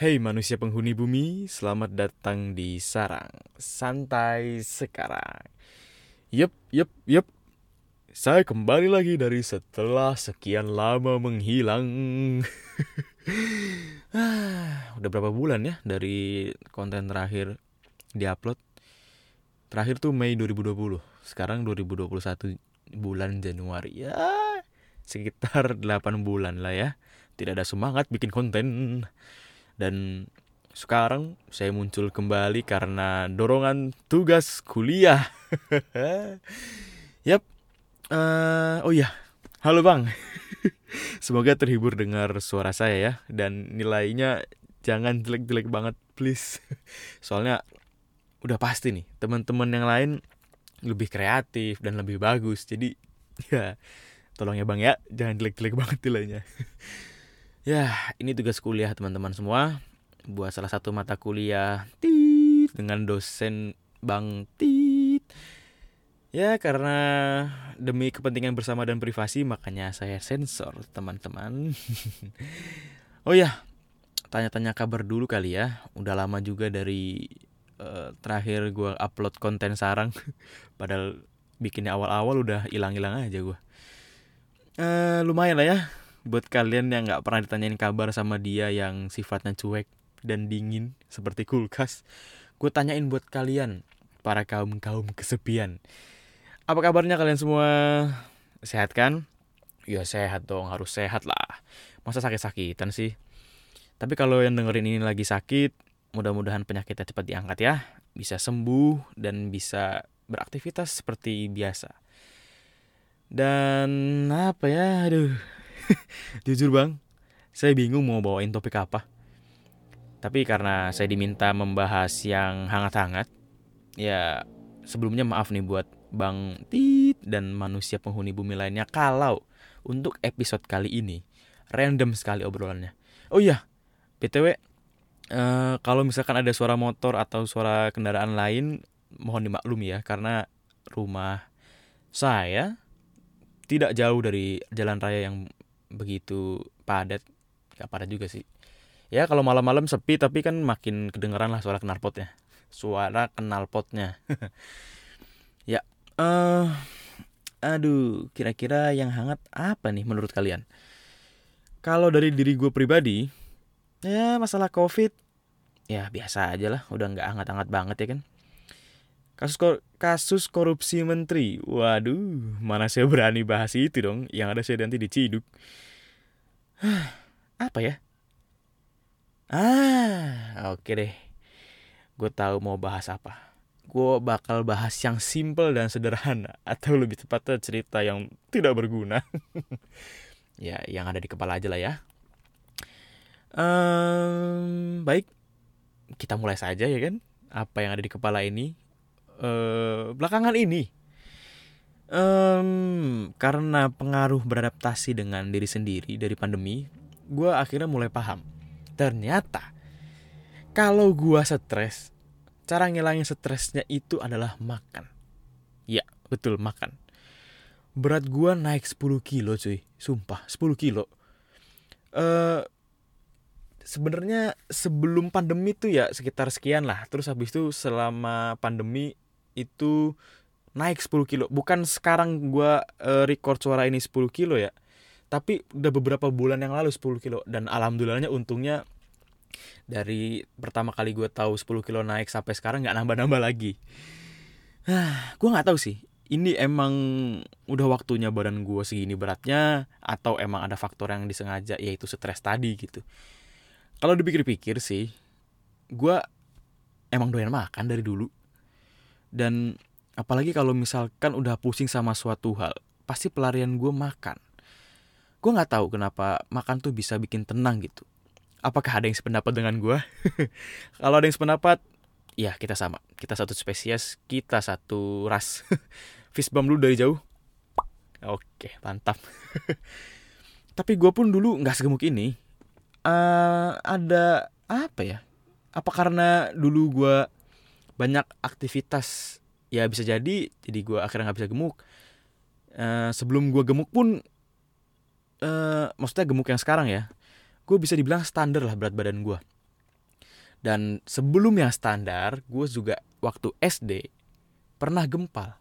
Hei manusia penghuni bumi, selamat datang di Sarang Santai sekarang. Yup, yup, yup. Saya kembali lagi dari setelah sekian lama menghilang. Ah, Udah berapa bulan ya dari konten terakhir diupload? Terakhir tuh Mei 2020. Sekarang 2021 bulan Januari. Ya, sekitar 8 bulan lah ya. Tidak ada semangat bikin konten. Dan sekarang saya muncul kembali karena dorongan tugas kuliah. Yap. Eh, oh iya. Halo Bang. Semoga terhibur dengar suara saya ya dan nilainya jangan jelek-jelek banget please. Soalnya udah pasti nih teman-teman yang lain lebih kreatif dan lebih bagus. Jadi ya tolong ya Bang ya, jangan jelek-jelek banget nilainya. Ya, ini tugas kuliah teman-teman semua. Buat salah satu mata kuliah tit dengan dosen Bang Tit. Ya, karena demi kepentingan bersama dan privasi makanya saya sensor, teman-teman. oh ya, tanya-tanya kabar dulu kali ya. Udah lama juga dari eh, terakhir gua upload konten sarang. Padahal bikinnya awal-awal udah hilang-hilang aja gua. Eh, lumayan lah ya buat kalian yang nggak pernah ditanyain kabar sama dia yang sifatnya cuek dan dingin seperti kulkas, gue tanyain buat kalian para kaum kaum kesepian. Apa kabarnya kalian semua? Sehat kan? Ya sehat dong, harus sehat lah. Masa sakit-sakitan sih? Tapi kalau yang dengerin ini lagi sakit, mudah-mudahan penyakitnya cepat diangkat ya, bisa sembuh dan bisa beraktivitas seperti biasa. Dan apa ya, aduh, Jujur bang, saya bingung mau bawain topik apa. Tapi karena saya diminta membahas yang hangat-hangat, ya sebelumnya maaf nih buat Bang Tit dan manusia penghuni bumi lainnya kalau untuk episode kali ini random sekali obrolannya. Oh iya, btw, eh, kalau misalkan ada suara motor atau suara kendaraan lain, mohon dimaklumi ya karena rumah saya tidak jauh dari jalan raya yang begitu padat gak padat juga sih. Ya kalau malam-malam sepi tapi kan makin kedengeran lah suara knalpotnya. Suara knalpotnya. Ya eh aduh kira-kira yang hangat apa nih menurut kalian? Kalau dari diri gue pribadi ya masalah covid ya biasa aja lah udah nggak hangat-hangat banget ya kan kasus kor- kasus korupsi menteri. Waduh mana saya berani bahas itu dong? Yang ada saya nanti diciduk. Apa ya? Ah oke deh. Gue tahu mau bahas apa. Gue bakal bahas yang simple dan sederhana atau lebih tepatnya cerita yang tidak berguna. Ya yang ada di kepala aja lah ya. Ehm, baik. Kita mulai saja ya kan? Apa yang ada di kepala ini eh belakangan ini Em, karena pengaruh beradaptasi dengan diri sendiri dari pandemi, gue akhirnya mulai paham. Ternyata kalau gue stres, cara ngilangin stresnya itu adalah makan. Ya, betul makan. Berat gue naik 10 kilo cuy, sumpah 10 kilo. Eh sebenarnya sebelum pandemi tuh ya sekitar sekian lah. Terus habis itu selama pandemi itu naik 10 kilo. Bukan sekarang gua eh, record suara ini 10 kilo ya. Tapi udah beberapa bulan yang lalu 10 kilo dan alhamdulillahnya untungnya dari pertama kali gue tahu 10 kilo naik sampai sekarang nggak nambah-nambah lagi. Ah, gue nggak tahu sih. Ini emang udah waktunya badan gue segini beratnya atau emang ada faktor yang disengaja yaitu stres tadi gitu. Kalau dipikir-pikir sih, gue emang doyan makan dari dulu. Dan apalagi kalau misalkan udah pusing sama suatu hal, pasti pelarian gue makan. Gue nggak tahu kenapa makan tuh bisa bikin tenang gitu. Apakah ada yang sependapat dengan gue? kalau ada yang sependapat, ya kita sama. Kita satu spesies, kita satu ras. Fist bump dulu dari jauh. Oke, mantap. Tapi gue pun dulu nggak segemuk ini. Eh, ada apa ya? Apa karena dulu gue banyak aktivitas ya bisa jadi jadi gue akhirnya nggak bisa gemuk Eh, sebelum gue gemuk pun eh maksudnya gemuk yang sekarang ya gue bisa dibilang standar lah berat badan gue Dan sebelum yang standar, gue juga waktu SD pernah gempal.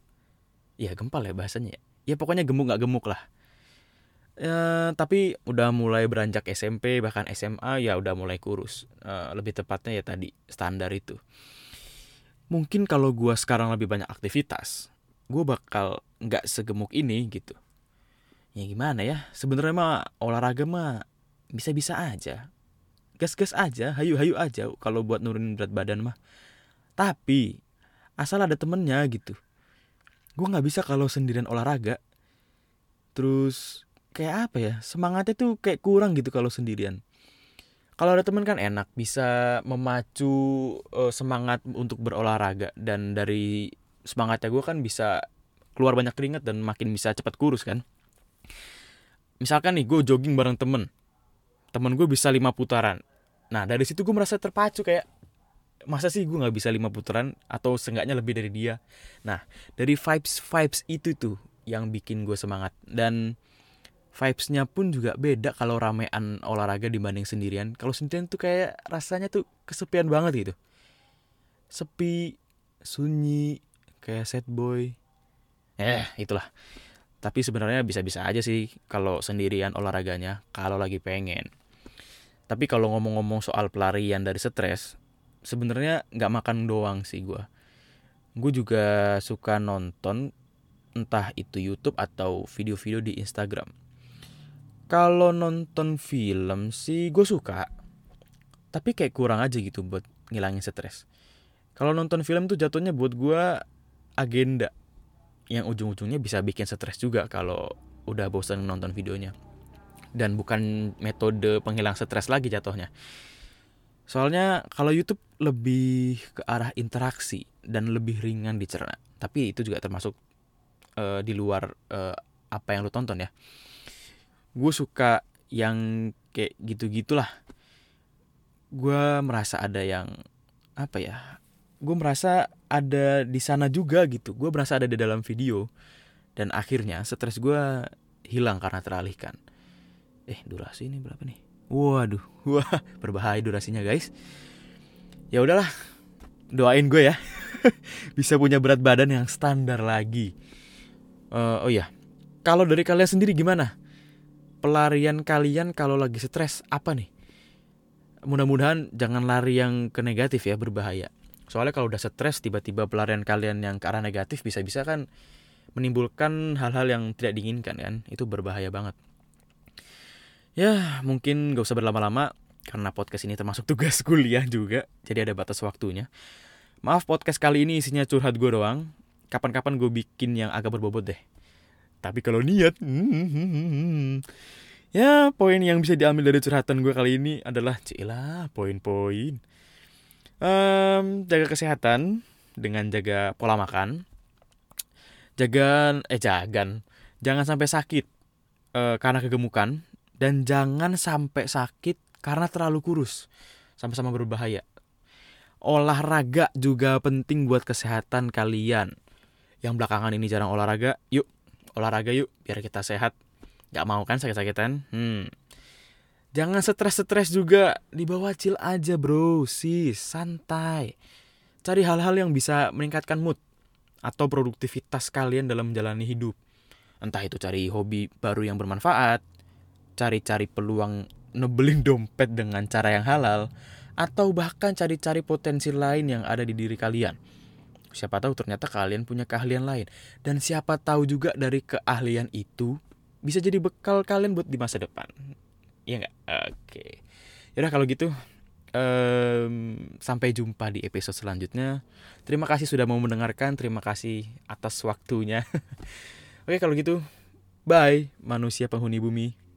Ya gempal ya bahasanya. Ya pokoknya gemuk nggak gemuk lah. Ya, tapi udah mulai beranjak SMP bahkan SMA ya udah mulai kurus. Uh, lebih tepatnya ya tadi standar itu. Mungkin kalau gue sekarang lebih banyak aktivitas, gue bakal nggak segemuk ini gitu. Ya gimana ya? Sebenarnya mah olahraga mah bisa-bisa aja. Gas-gas aja, hayu-hayu aja kalau buat nurunin berat badan mah. Tapi asal ada temennya gitu. Gue nggak bisa kalau sendirian olahraga. Terus kayak apa ya semangatnya tuh kayak kurang gitu kalau sendirian kalau ada teman kan enak bisa memacu uh, semangat untuk berolahraga. Dan dari semangatnya gue kan bisa keluar banyak keringat dan makin bisa cepat kurus kan. Misalkan nih gue jogging bareng temen. Temen gue bisa lima putaran. Nah dari situ gue merasa terpacu kayak masa sih gue nggak bisa lima putaran? Atau seenggaknya lebih dari dia? Nah dari vibes vibes itu tuh yang bikin gue semangat. Dan vibesnya pun juga beda kalau ramean olahraga dibanding sendirian. Kalau sendirian tuh kayak rasanya tuh kesepian banget gitu. Sepi sunyi kayak sad boy. Eh itulah. Tapi sebenarnya bisa-bisa aja sih kalau sendirian olahraganya kalau lagi pengen. Tapi kalau ngomong-ngomong soal pelarian dari stres sebenarnya nggak makan doang sih gue gue juga suka nonton entah itu YouTube atau video-video di Instagram kalau nonton film sih gue suka. Tapi kayak kurang aja gitu buat ngilangin stres. Kalau nonton film tuh jatuhnya buat gue agenda yang ujung-ujungnya bisa bikin stres juga kalau udah bosan nonton videonya. Dan bukan metode penghilang stres lagi jatuhnya. Soalnya kalau YouTube lebih ke arah interaksi dan lebih ringan dicerna. Tapi itu juga termasuk uh, di luar uh, apa yang lu tonton ya gue suka yang kayak gitu gitulah gue merasa ada yang apa ya gue merasa ada di sana juga gitu. Gue merasa ada di dalam video dan akhirnya stres gue hilang karena teralihkan. Eh durasi ini berapa nih? Waduh wah berbahaya durasinya guys. Ya udahlah doain gue ya. Bisa punya berat badan yang standar lagi. Uh, oh ya kalau dari kalian sendiri gimana pelarian kalian kalau lagi stres apa nih? Mudah-mudahan jangan lari yang ke negatif ya berbahaya. Soalnya kalau udah stres tiba-tiba pelarian kalian yang ke arah negatif bisa-bisa kan menimbulkan hal-hal yang tidak diinginkan kan. Itu berbahaya banget. Ya mungkin gak usah berlama-lama karena podcast ini termasuk tugas kuliah juga. Jadi ada batas waktunya. Maaf podcast kali ini isinya curhat gue doang. Kapan-kapan gue bikin yang agak berbobot deh. Tapi kalau niat, hmm, hmm, hmm, ya poin yang bisa diambil dari curhatan gue kali ini adalah cilah poin-poin. Um, jaga kesehatan dengan jaga pola makan. Jaga eh jagan, jangan sampai sakit uh, karena kegemukan dan jangan sampai sakit karena terlalu kurus. Sama-sama berbahaya. Olahraga juga penting buat kesehatan kalian. Yang belakangan ini jarang olahraga, yuk olahraga yuk biar kita sehat. Gak mau kan sakit-sakitan? Hmm. jangan stres-stres juga. Dibawa chill aja bro. Sis santai. Cari hal-hal yang bisa meningkatkan mood atau produktivitas kalian dalam menjalani hidup. Entah itu cari hobi baru yang bermanfaat cari-cari peluang nebelin dompet dengan cara yang halal atau bahkan cari-cari potensi lain yang ada di diri kalian Siapa tahu ternyata kalian punya keahlian lain. Dan siapa tahu juga dari keahlian itu bisa jadi bekal kalian buat di masa depan. Iya nggak? Oke. Yaudah kalau gitu um, sampai jumpa di episode selanjutnya. Terima kasih sudah mau mendengarkan. Terima kasih atas waktunya. Oke kalau gitu, bye manusia penghuni bumi.